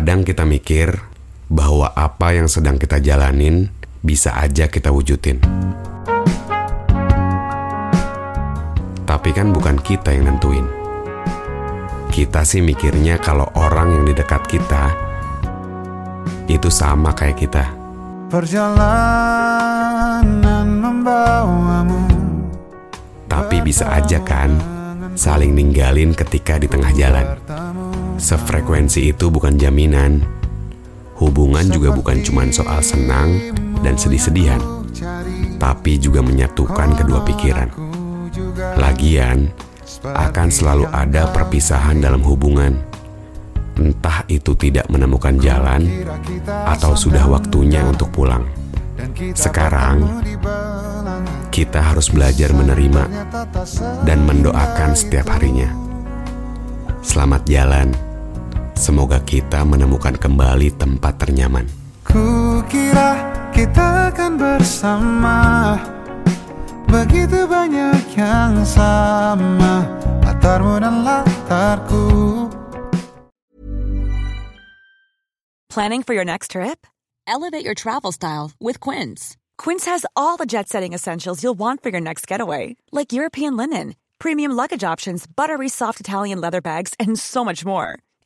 Kadang kita mikir bahwa apa yang sedang kita jalanin bisa aja kita wujudin. Tapi kan bukan kita yang nentuin. Kita sih mikirnya kalau orang yang di dekat kita itu sama kayak kita. Perjalanan membawamu Tapi bisa aja kan saling ninggalin ketika di tengah jalan. Sefrekuensi itu bukan jaminan. Hubungan juga bukan cuma soal senang dan sedih-sedihan, tapi juga menyatukan kedua pikiran. Lagian, akan selalu ada perpisahan dalam hubungan. Entah itu tidak menemukan jalan atau sudah waktunya untuk pulang. Sekarang, kita harus belajar menerima dan mendoakan setiap harinya. Selamat jalan. Semoga kita menemukan kembali tempat ternyaman. Kukira kita akan bersama Begitu banyak yang sama Latarmu dan latarku Planning for your next trip? Elevate your travel style with Quince. Quince has all the jet setting essentials you'll want for your next getaway, like European linen, premium luggage options, buttery soft Italian leather bags, and so much more.